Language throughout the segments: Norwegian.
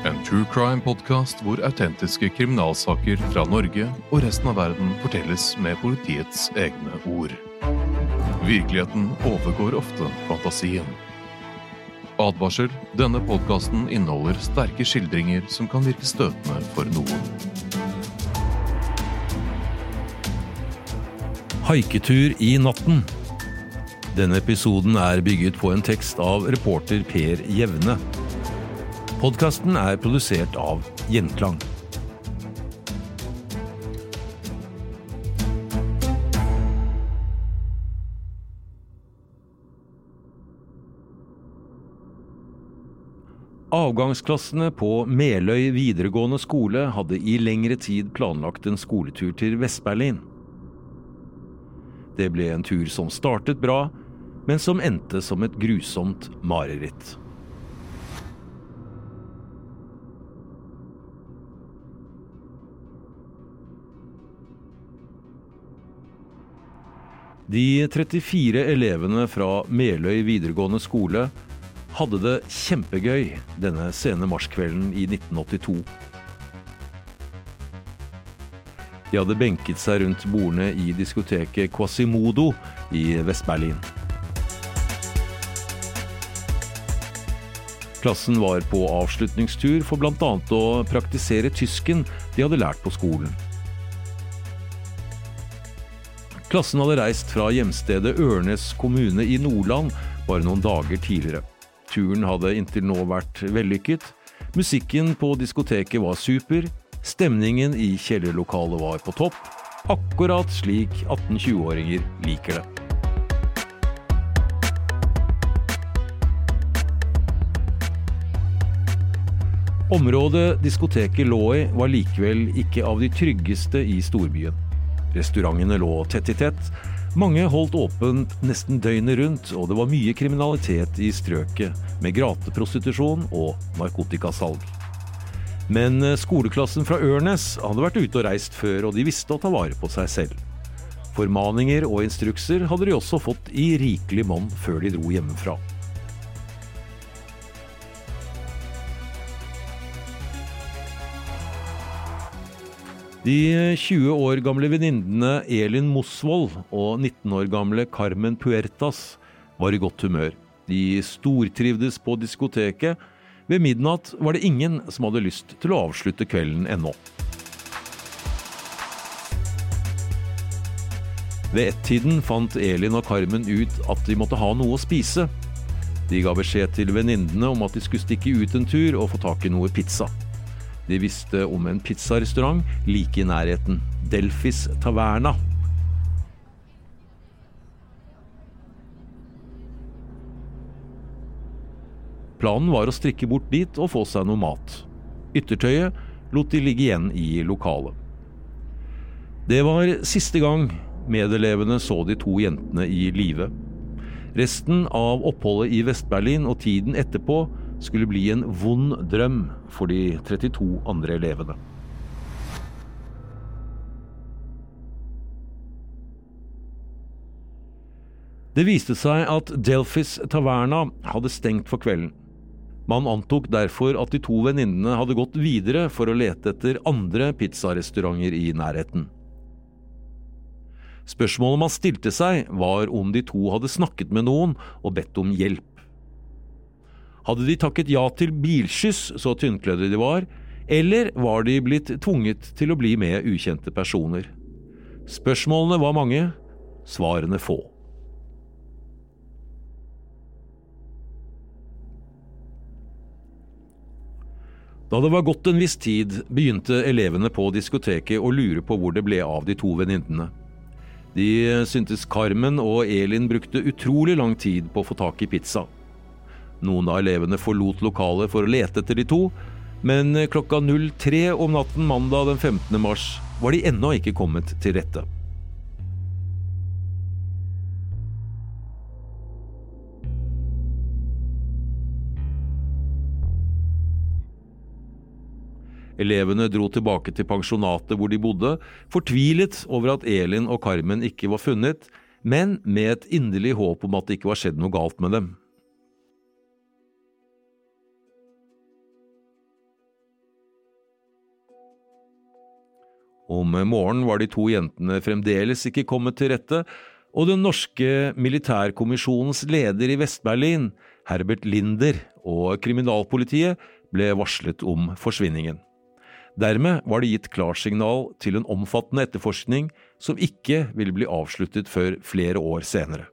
En true crime-podkast hvor autentiske kriminalsaker fra Norge og resten av verden fortelles med politiets egne ord. Virkeligheten overgår ofte fantasien. Advarsel. Denne podkasten inneholder sterke skildringer som kan virke støtende for noen. Haiketur i natten. Denne episoden er bygget på en tekst av reporter Per Jevne. Podkasten er produsert av Gjenklang. Avgangsklassene på Meløy videregående skole hadde i lengre tid planlagt en skoletur til Vest-Berlin. Det ble en tur som startet bra, men som endte som et grusomt mareritt. De 34 elevene fra Meløy videregående skole hadde det kjempegøy denne sene marskvelden i 1982. De hadde benket seg rundt bordene i diskoteket Quasimodo i Vest-Berlin. Klassen var på avslutningstur for bl.a. å praktisere tysken de hadde lært på skolen. Klassen hadde reist fra hjemstedet Ørnes kommune i Nordland bare noen dager tidligere. Turen hadde inntil nå vært vellykket. Musikken på diskoteket var super. Stemningen i kjellerlokalet var på topp. Akkurat slik 18-20-åringer liker det. Området diskoteket lå i, var likevel ikke av de tryggeste i storbyen. Restaurantene lå tett i tett. Mange holdt åpent nesten døgnet rundt, og det var mye kriminalitet i strøket, med grateprostitusjon og narkotikasalg. Men eh, skoleklassen fra Ørnes hadde vært ute og reist før, og de visste å ta vare på seg selv. Formaninger og instrukser hadde de også fått i rikelig monn før de dro hjemmefra. De 20 år gamle venninnene Elin Mosvold og 19 år gamle Carmen Puertas var i godt humør. De stortrivdes på diskoteket. Ved midnatt var det ingen som hadde lyst til å avslutte kvelden ennå. Ved ett-tiden fant Elin og Carmen ut at de måtte ha noe å spise. De ga beskjed til venninnene om at de skulle stikke ut en tur og få tak i noe pizza. De visste om en pizzarestaurant like i nærheten. Delfis Taverna. Planen var å strikke bort dit og få seg noe mat. Yttertøyet lot de ligge igjen i lokalet. Det var siste gang medelevene så de to jentene i live. Resten av oppholdet i Vest-Berlin og tiden etterpå skulle bli en vond drøm for de 32 andre elevene. Det viste seg at Delphis Taverna hadde stengt for kvelden. Man antok derfor at de to venninnene hadde gått videre for å lete etter andre pizzarestauranter i nærheten. Spørsmålet man stilte seg, var om de to hadde snakket med noen og bedt om hjelp. Hadde de takket ja til bilskyss, så tynnkledde de var, eller var de blitt tvunget til å bli med ukjente personer? Spørsmålene var mange, svarene få. Da det var gått en viss tid, begynte elevene på diskoteket å lure på hvor det ble av de to venninnene. De syntes Carmen og Elin brukte utrolig lang tid på å få tak i pizza. Noen av elevene forlot lokalet for å lete etter de to, Men klokka 03 om natten mandag den 15. mars var de ennå ikke kommet til rette. Elevene dro tilbake til pensjonatet hvor de bodde, fortvilet over at Elin og Carmen ikke var funnet, men med et inderlig håp om at det ikke var skjedd noe galt med dem. Om morgenen var de to jentene fremdeles ikke kommet til rette, og den norske militærkommisjonens leder i Vest-Berlin, Herbert Linder, og kriminalpolitiet ble varslet om forsvinningen. Dermed var det gitt klarsignal til en omfattende etterforskning som ikke ville bli avsluttet før flere år senere.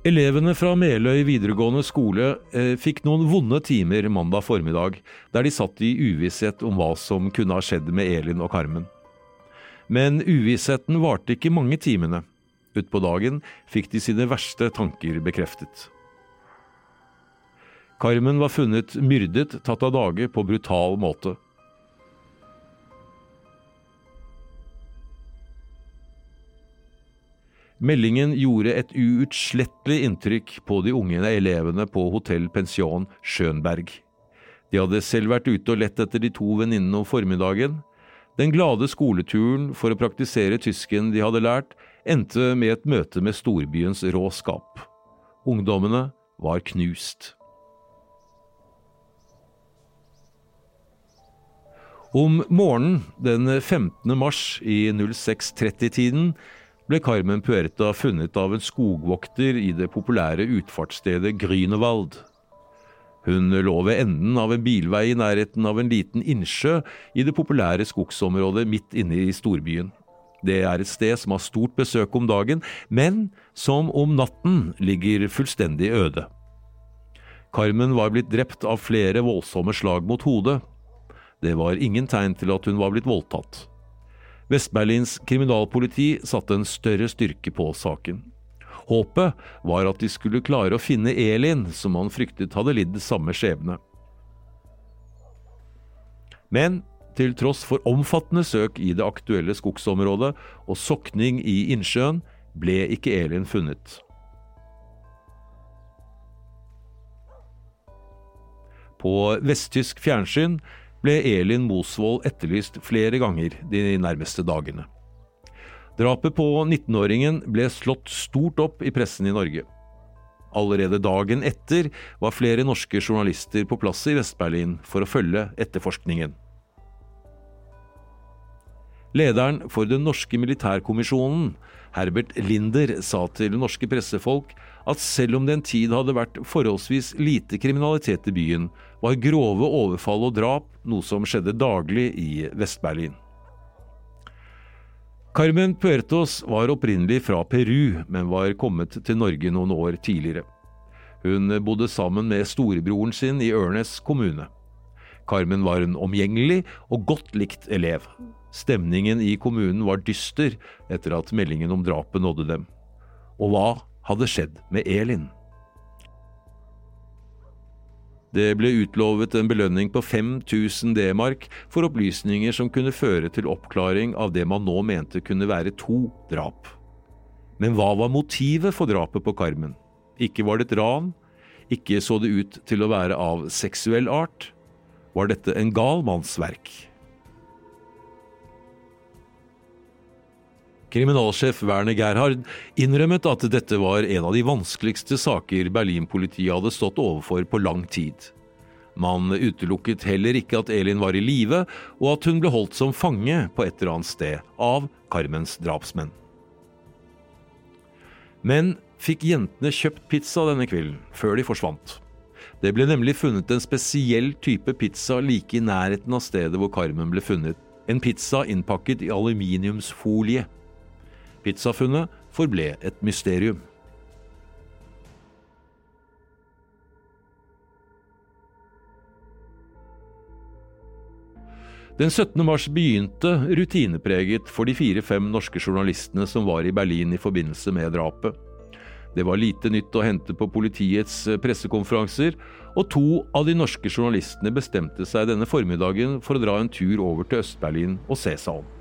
Elevene fra Meløy videregående skole eh, fikk noen vonde timer mandag formiddag, der de satt i uvisshet om hva som kunne ha skjedd med Elin og Carmen. Men uvissheten varte ikke mange timene. Utpå dagen fikk de sine verste tanker bekreftet. Carmen var funnet myrdet, tatt av dage på brutal måte. Meldingen gjorde et uutslettelig inntrykk på de unge elevene på hotell Pension Schönberg. De hadde selv vært ute og lett etter de to venninnene om formiddagen. Den glade skoleturen for å praktisere tysken de hadde lært, endte med et møte med storbyens råskap. Ungdommene var knust. Om morgenen den 15. mars i 06.30-tiden ble Carmen Puerta funnet av en skogvokter i det populære utfartsstedet Grünewald. Hun lå ved enden av en bilvei i nærheten av en liten innsjø i det populære skogsområdet midt inne i storbyen. Det er et sted som har stort besøk om dagen, men som om natten ligger fullstendig øde. Carmen var blitt drept av flere voldsomme slag mot hodet. Det var ingen tegn til at hun var blitt voldtatt. Vest-Berlins kriminalpoliti satte en større styrke på saken. Håpet var at de skulle klare å finne Elin, som han fryktet hadde lidd samme skjebne. Men til tross for omfattende søk i det aktuelle skogsområdet og sokning i innsjøen, ble ikke Elin funnet. På vesttysk fjernsyn ble Elin Mosvold etterlyst flere ganger de nærmeste dagene. Drapet på 19-åringen ble slått stort opp i pressen i Norge. Allerede dagen etter var flere norske journalister på plass i Vest-Berlin for å følge etterforskningen. Lederen for den norske militærkommisjonen, Herbert Linder, sa til norske pressefolk at selv om det en tid hadde vært forholdsvis lite kriminalitet i byen, var grove overfall og drap noe som skjedde daglig i Vest-Berlin. Carmen Puertos var opprinnelig fra Peru, men var kommet til Norge noen år tidligere. Hun bodde sammen med storebroren sin i Ørnes kommune. Carmen var en omgjengelig og godt likt elev. Stemningen i kommunen var dyster etter at meldingen om drapet nådde dem. Og hva hadde skjedd med Elin? Det ble utlovet en belønning på 5000 D-mark for opplysninger som kunne føre til oppklaring av det man nå mente kunne være to drap. Men hva var motivet for drapet på Carmen? Ikke var det et ran, ikke så det ut til å være av seksuell art. Var dette en gal manns verk? Kriminalsjef Werner Gerhard innrømmet at dette var en av de vanskeligste saker Berlin-politiet hadde stått overfor på lang tid. Man utelukket heller ikke at Elin var i live, og at hun ble holdt som fange på et eller annet sted av Carmens drapsmenn. Men fikk jentene kjøpt pizza denne kvelden, før de forsvant? Det ble nemlig funnet en spesiell type pizza like i nærheten av stedet hvor Carmen ble funnet. En pizza innpakket i aluminiumsfolie. Pizzafunnet forble et mysterium. Den 17. mars begynte rutinepreget for de fire-fem norske journalistene som var i Berlin i forbindelse med drapet. Det var lite nytt å hente på politiets eh, pressekonferanser, og to av de norske journalistene bestemte seg denne formiddagen for å dra en tur over til Øst-Berlin og se seg om.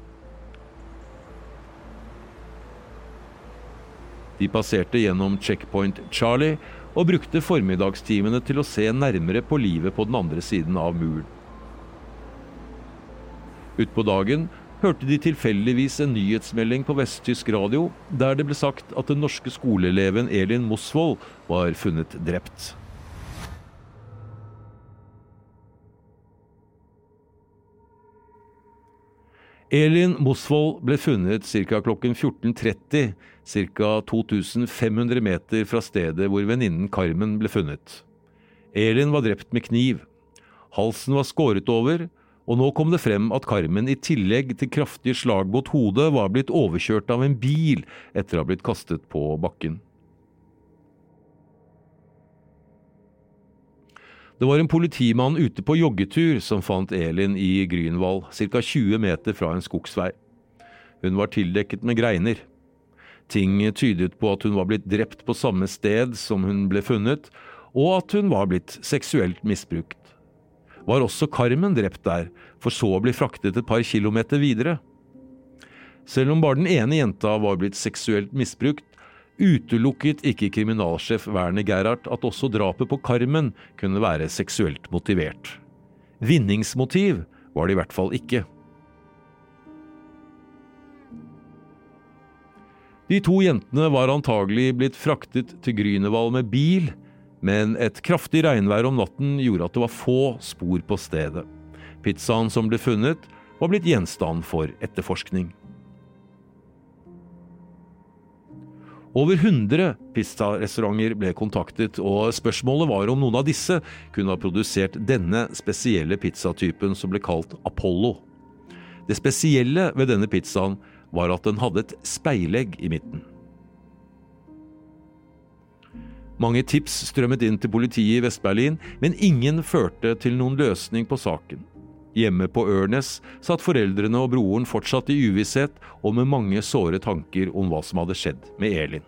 De passerte gjennom Checkpoint Charlie og brukte formiddagstimene til å se nærmere på livet på den andre siden av muren. Utpå dagen hørte de tilfeldigvis en nyhetsmelding på vesttysk radio der det ble sagt at den norske skoleeleven Elin Mosvold var funnet drept. Elin Mosvold ble funnet ca. klokken 14.30, ca. 2500 meter fra stedet hvor venninnen Carmen ble funnet. Elin var drept med kniv. Halsen var skåret over, og nå kom det frem at Carmen i tillegg til kraftige slag mot hodet var blitt overkjørt av en bil etter å ha blitt kastet på bakken. Det var en politimann ute på joggetur som fant Elin i Grünwald, ca 20 meter fra en skogsvei. Hun var tildekket med greiner. Ting tydet på at hun var blitt drept på samme sted som hun ble funnet, og at hun var blitt seksuelt misbrukt var også Carmen drept der, for så å bli fraktet et par kilometer videre. Selv om bare den ene jenta var blitt seksuelt misbrukt, utelukket ikke kriminalsjef Werner Gerhard at også drapet på Carmen kunne være seksuelt motivert. Vinningsmotiv var det i hvert fall ikke. De to jentene var antagelig blitt fraktet til Grünerwald med bil, men et kraftig regnvær om natten gjorde at det var få spor på stedet. Pizzaen som ble funnet, var blitt gjenstand for etterforskning. Over 100 pizzarestauranter ble kontaktet, og spørsmålet var om noen av disse kunne ha produsert denne spesielle pizzatypen som ble kalt Apollo. Det spesielle ved denne pizzaen var at den hadde et speilegg i midten. Mange tips strømmet inn til politiet i Vest-Berlin, men ingen førte til noen løsning på saken. Hjemme på Ørnes satt foreldrene og broren fortsatt i uvisshet og med mange såre tanker om hva som hadde skjedd med Elin.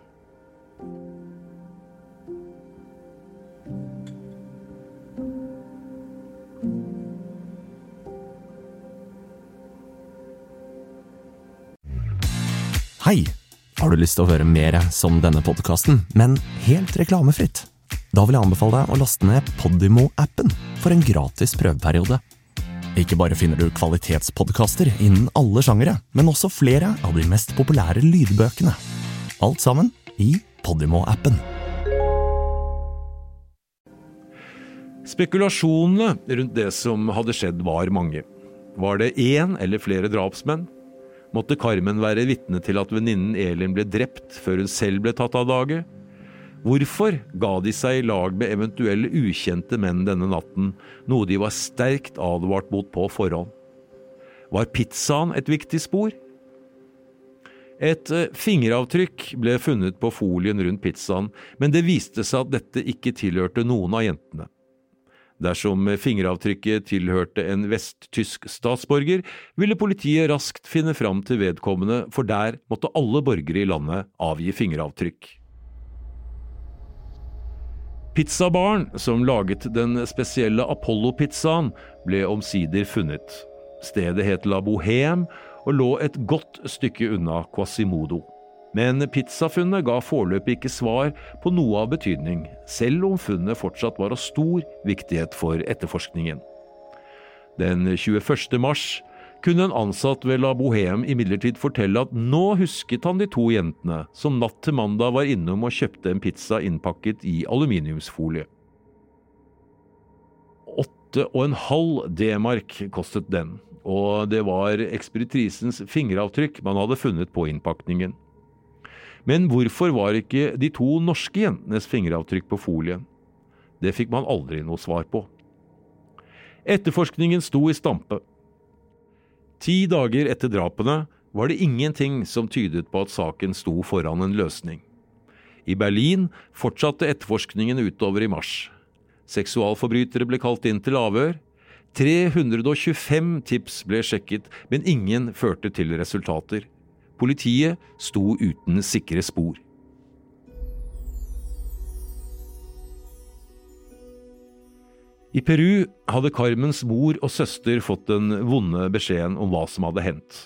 Hei! Har du lyst til å høre mer som denne podkasten, men helt reklamefritt? Da vil jeg anbefale deg å laste ned Podimo-appen for en gratis prøveperiode. Ikke bare finner du kvalitetspodkaster innen alle sjangere, men også flere av de mest populære lydbøkene. Alt sammen i Podimo-appen. Spekulasjonene rundt det som hadde skjedd, var mange. Var det én eller flere drapsmenn? måtte Carmen være vitne til at venninnen Elin ble drept før hun selv ble tatt av dage? Hvorfor ga de seg i lag med eventuelle ukjente menn denne natten, noe de var sterkt advart mot på forhånd? Var pizzaen et viktig spor? Et eh, fingeravtrykk ble funnet på folien rundt pizzaen, men det viste seg at dette ikke tilhørte noen av jentene. Dersom fingeravtrykket tilhørte en vesttysk statsborger, ville politiet raskt finne fram til vedkommende, for der måtte alle borgere i landet avgi fingeravtrykk. Pizzabaren som laget den spesielle Apollo-pizzaen, ble omsider funnet. Stedet het La Bohème og lå et godt stykke unna Quasimodo. Men pizzafunnet ga foreløpig ikke svar på noe av betydning, selv om funnet fortsatt var av stor viktighet for etterforskningen. Den 21. mars kunne en ansatt ved La Bohème imidlertid fortelle at nå husket han de to jentene som natt til mandag var innom og kjøpte en pizza innpakket i aluminiumsfolie. Åtte og en halv D-mark kostet den, og det var ekspeditrisens fingeravtrykk man hadde funnet på innpakningen. Men hvorfor var ikke de to norske jentenes fingeravtrykk på folien? Det fikk man aldri noe svar på. Etterforskningen sto i stampe. Ti dager etter drapene var det ingenting som tydet på at saken sto foran en løsning. I Berlin fortsatte etterforskningen utover i mars. Seksualforbrytere ble kalt inn til avhør. 325 tips ble sjekket, men ingen førte til resultater. Politiet sto uten sikre spor. I Peru hadde Carmens mor og søster fått den vonde beskjeden om hva som hadde hendt.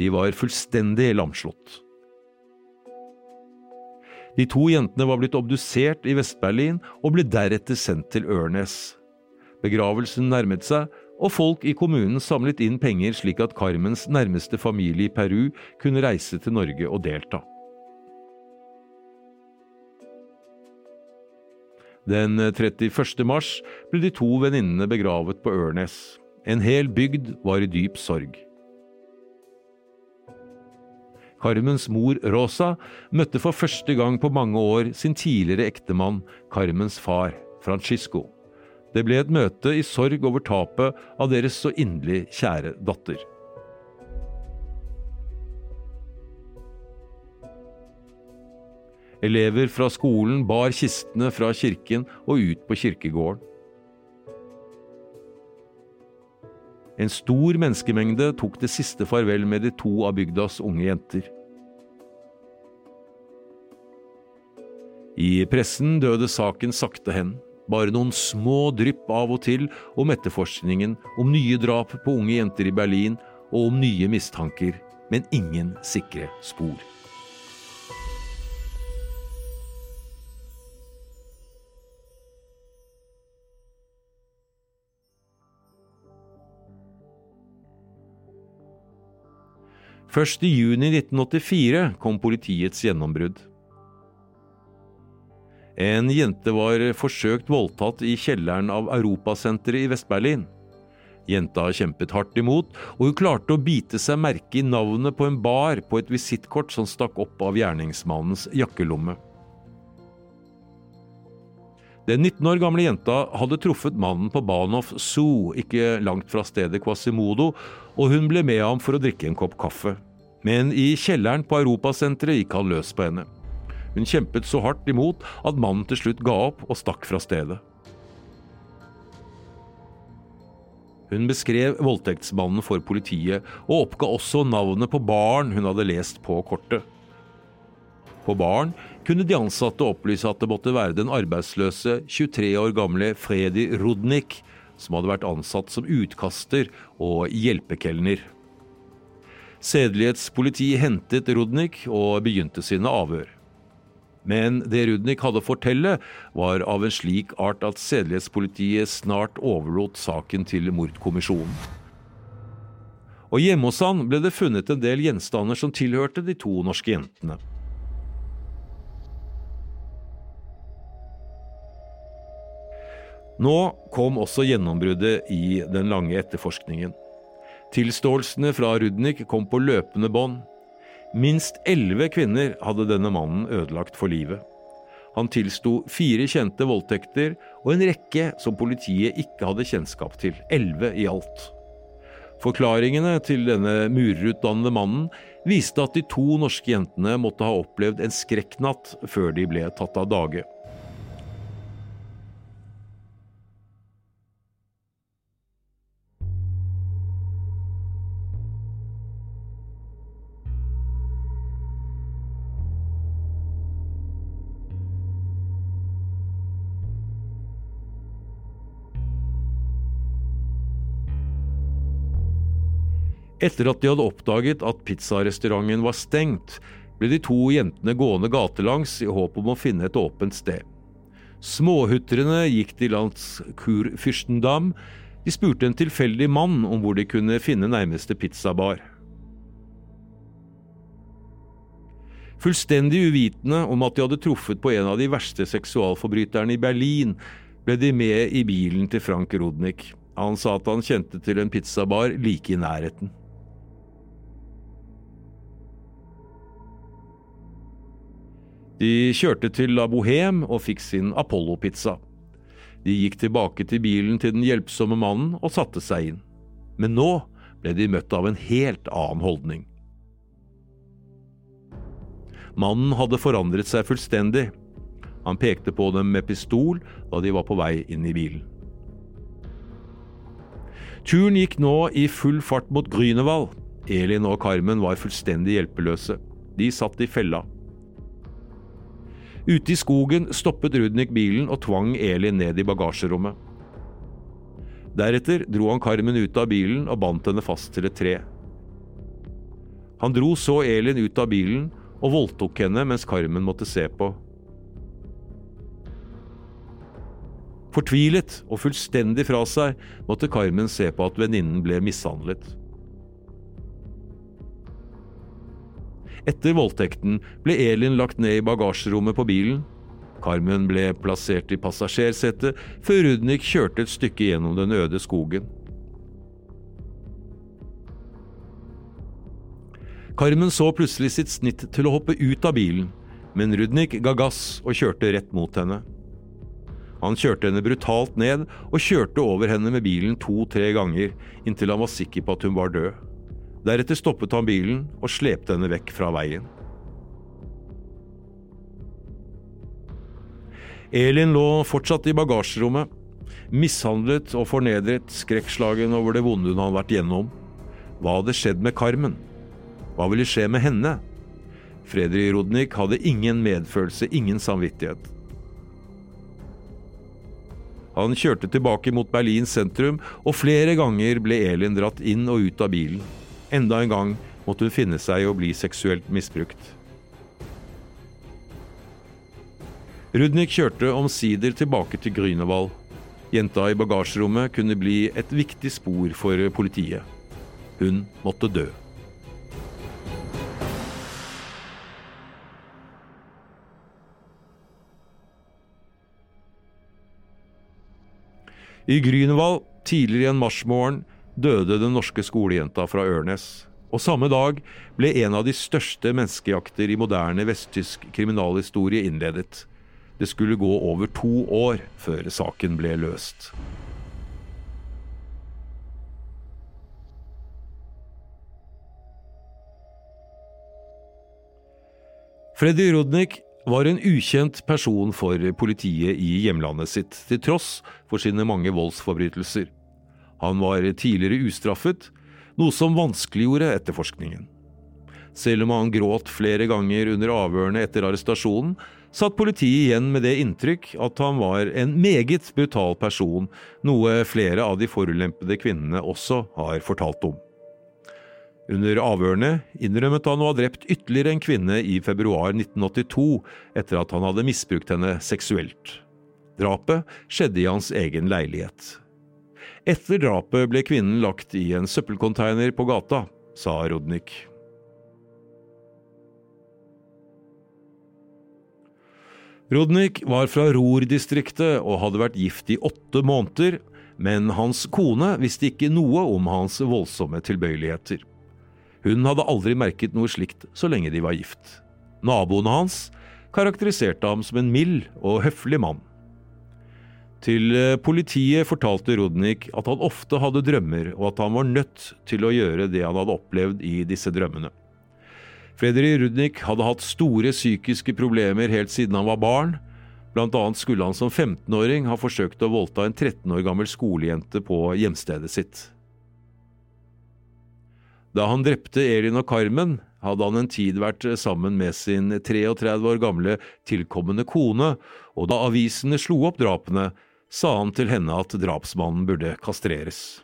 De var fullstendig lamslått. De to jentene var blitt obdusert i Vest-Berlin og ble deretter sendt til Ørnes. Begravelsen nærmet seg, og folk i kommunen samlet inn penger slik at Carmens nærmeste familie i Peru kunne reise til Norge og delta. Den 31. mars ble de to venninnene begravet på Ørnes. En hel bygd var i dyp sorg. Carmens mor Rosa møtte for første gang på mange år sin tidligere ektemann, Carmens far, Francisco. Det ble et møte i sorg over tapet av deres så inderlig kjære datter. Elever fra skolen bar kistene fra kirken og ut på kirkegården. En stor menneskemengde tok det siste farvel med de to av bygdas unge jenter. I pressen døde saken sakte hen. Bare noen små drypp av og til om etterforskningen, om nye drap på unge jenter i Berlin og om nye mistanker, men ingen sikre spor. Først i juni 1984 kom politiets gjennombrudd. En jente var forsøkt voldtatt i kjelleren av Europasenteret i Vest-Berlin. Jenta kjempet hardt imot, og hun klarte å bite seg merke i navnet på en bar på et visittkort som stakk opp av gjerningsmannens jakkelomme. Den 19 år gamle jenta hadde truffet mannen på Bahnhof Zoo, ikke langt fra stedet Quasimodo, og hun ble med ham for å drikke en kopp kaffe. Men i kjelleren på Europasenteret gikk han løs på henne. Hun kjempet så hardt imot at mannen til slutt ga opp og stakk fra stedet. Hun beskrev voldtektsmannen for politiet, og oppga også navnet på baren hun hadde lest på kortet. På baren kunne de ansatte opplyse at det måtte være den arbeidsløse 23 år gamle Fredi Rudnik, som hadde vært ansatt som utkaster og hjelpekelner. Sedelighetspolitiet hentet Rudnik og begynte sine avhør. Men det Rudnik hadde å fortelle, var av en slik art at sedelighetspolitiet snart overlot saken til mordkommisjonen. Og hjemme hos han ble det funnet en del gjenstander som tilhørte de to norske jentene. Nå kom også gjennombruddet i den lange etterforskningen. Tilståelsene fra Rudnik kom på løpende bånd. Minst elleve kvinner hadde denne mannen ødelagt for livet. Han tilsto fire kjente voldtekter og en rekke som politiet ikke hadde kjennskap til. Elleve i alt. Forklaringene til denne murerutdannede mannen viste at de to norske jentene måtte ha opplevd en skrekknatt før de ble tatt av dage. Etter at de hadde oppdaget at pizzarestauranten var stengt, ble de to jentene gående gatelangs i håp om å finne et åpent sted. Småhutrende gikk de langs Kurfürstendam. De spurte en tilfeldig mann om hvor de kunne finne nærmeste pizzabar. Fullstendig uvitende om at de hadde truffet på en av de verste seksualforbryterne i Berlin, ble de med i bilen til Frank Rodnik. Han sa at han kjente til en pizzabar like i nærheten. De kjørte til La Bohème og fikk sin Apollo-pizza. De gikk tilbake til bilen til den hjelpsomme mannen og satte seg inn. Men nå ble de møtt av en helt annen holdning. Mannen hadde forandret seg fullstendig. Han pekte på dem med pistol da de var på vei inn i bilen. Turen gikk nå i full fart mot Grünerwald. Elin og Carmen var fullstendig hjelpeløse. De satt i fella. Ute i skogen stoppet Rudnik bilen og tvang Elin ned i bagasjerommet. Deretter dro han Carmen ut av bilen og bandt henne fast til et tre. Han dro så Elin ut av bilen og voldtok henne mens Carmen måtte se på. Fortvilet og fullstendig fra seg måtte Carmen se på at venninnen ble mishandlet. Etter voldtekten ble Elin lagt ned i bagasjerommet på bilen. Carmen ble plassert i passasjersetet før Rudnik kjørte et stykke gjennom den øde skogen. Carmen så plutselig sitt snitt til å hoppe ut av bilen, men Rudnik ga gass og kjørte rett mot henne. Han kjørte henne brutalt ned og kjørte over henne med bilen to–tre ganger, inntil han var sikker på at hun var død. Deretter stoppet han bilen og slepte henne vekk fra veien. Elin lå fortsatt i bagasjerommet, mishandlet og fornedret, skrekkslagen over det vonde hun hadde vært gjennom. Hva hadde skjedd med Carmen? Hva ville skje med henne? Fredrik Rodnik hadde ingen medfølelse, ingen samvittighet. Han kjørte tilbake mot Berlin sentrum, og flere ganger ble Elin dratt inn og ut av bilen. Enda en gang måtte hun finne seg i å bli seksuelt misbrukt. Rudnik kjørte omsider tilbake til Grünerwald. Jenta i bagasjerommet kunne bli et viktig spor for politiet. Hun måtte dø. I Grünerwald tidligere en marsmorgen, døde den norske skolejenta fra Ørnes. Og samme dag ble en av de største menneskejakter i moderne vesttysk kriminalhistorie innledet. Det skulle gå over to år før saken ble løst. Freddy Rudnik var en ukjent person for politiet i hjemlandet sitt, til tross for sine mange voldsforbrytelser. Han var tidligere ustraffet, noe som vanskeliggjorde etterforskningen. Selv om han gråt flere ganger under avhørene etter arrestasjonen, satt politiet igjen med det inntrykk at han var en meget brutal person, noe flere av de forulempede kvinnene også har fortalt om. Under avhørene innrømmet han å ha drept ytterligere en kvinne i februar 1982 etter at han hadde misbrukt henne seksuelt. Drapet skjedde i hans egen leilighet. Etter drapet ble kvinnen lagt i en søppelcontainer på gata, sa Rodnik. Rodnik var fra Ror-distriktet og hadde vært gift i åtte måneder, men hans kone visste ikke noe om hans voldsomme tilbøyeligheter. Hun hadde aldri merket noe slikt så lenge de var gift. Naboene hans karakteriserte ham som en mild og høflig mann. Til eh, politiet fortalte Rodnik at han ofte hadde drømmer, og at han var nødt til å gjøre det han hadde opplevd i disse drømmene. Fredrik Rudnik hadde hatt store psykiske problemer helt siden han var barn. Blant annet skulle han som 15-åring ha forsøkt å voldta en 13 år gammel skolejente på hjemstedet sitt. Da han drepte Elin og Carmen, hadde han en tid vært sammen med sin 33 år gamle tilkommende kone, og da avisene slo opp drapene, sa han til henne at drapsmannen burde kastreres.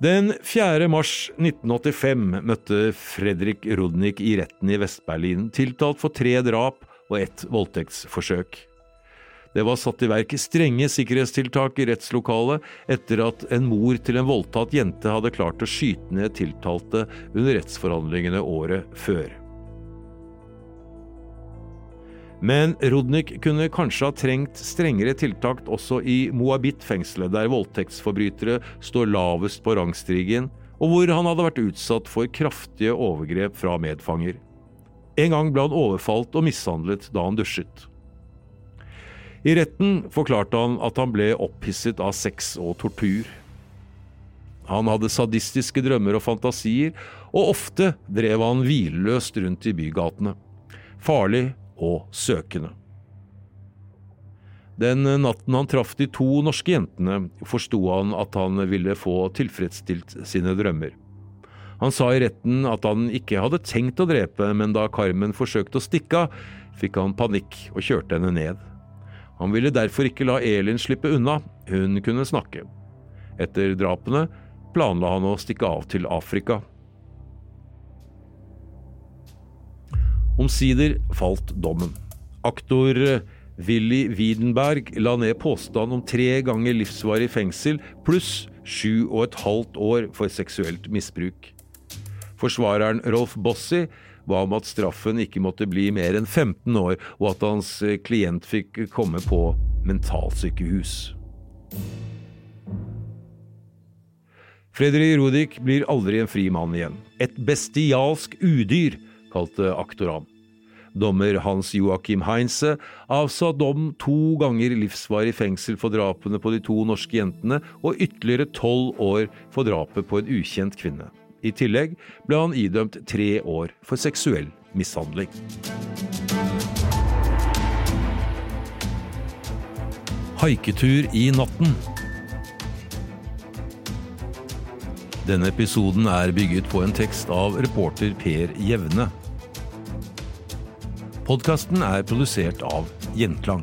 Den 4. mars 1985 møtte Fredrik Rudnik i retten i Vest-Berlin, tiltalt for tre drap og ett voldtektsforsøk. Det var satt i verk strenge sikkerhetstiltak i rettslokalet etter at en mor til en voldtatt jente hadde klart å skyte ned tiltalte under rettsforhandlingene året før. Men Rudnik kunne kanskje ha trengt strengere tiltak også i Moabit-fengselet, der voldtektsforbrytere står lavest på rangstigen, og hvor han hadde vært utsatt for kraftige overgrep fra medfanger. En gang ble han overfalt og mishandlet da han dusjet. I retten forklarte han at han ble opphisset av sex og tortur. Han hadde sadistiske drømmer og fantasier, og ofte drev han hvileløst rundt i bygatene. Farlig og søkende. Den natten han traff de to norske jentene, forsto han at han ville få tilfredsstilt sine drømmer. Han sa i retten at han ikke hadde tenkt å drepe, men da Carmen forsøkte å stikke av, fikk han panikk og kjørte henne ned. Han ville derfor ikke la Elin slippe unna, hun kunne snakke. Etter drapene planla han å stikke av til Afrika. Omsider falt dommen. Aktor Willy Widenberg la ned påstand om tre ganger livsvarig fengsel pluss sju og et halvt år for seksuelt misbruk. Forsvareren Rolf Bossi ba om at straffen ikke måtte bli mer enn 15 år, og at hans klient fikk komme på mentalsykehus. Fredrik Rodik blir aldri en fri mann igjen. Et bestialsk udyr, kalte aktor ham. Dommer Hans Joakim Heinze avsa dom to ganger livsvarig fengsel for drapene på de to norske jentene og ytterligere tolv år for drapet på en ukjent kvinne. I tillegg ble han idømt tre år for seksuell mishandling. Haiketur i natten. Denne episoden er bygget på en tekst av reporter Per Jevne. Podkasten er produsert av Gjenklang.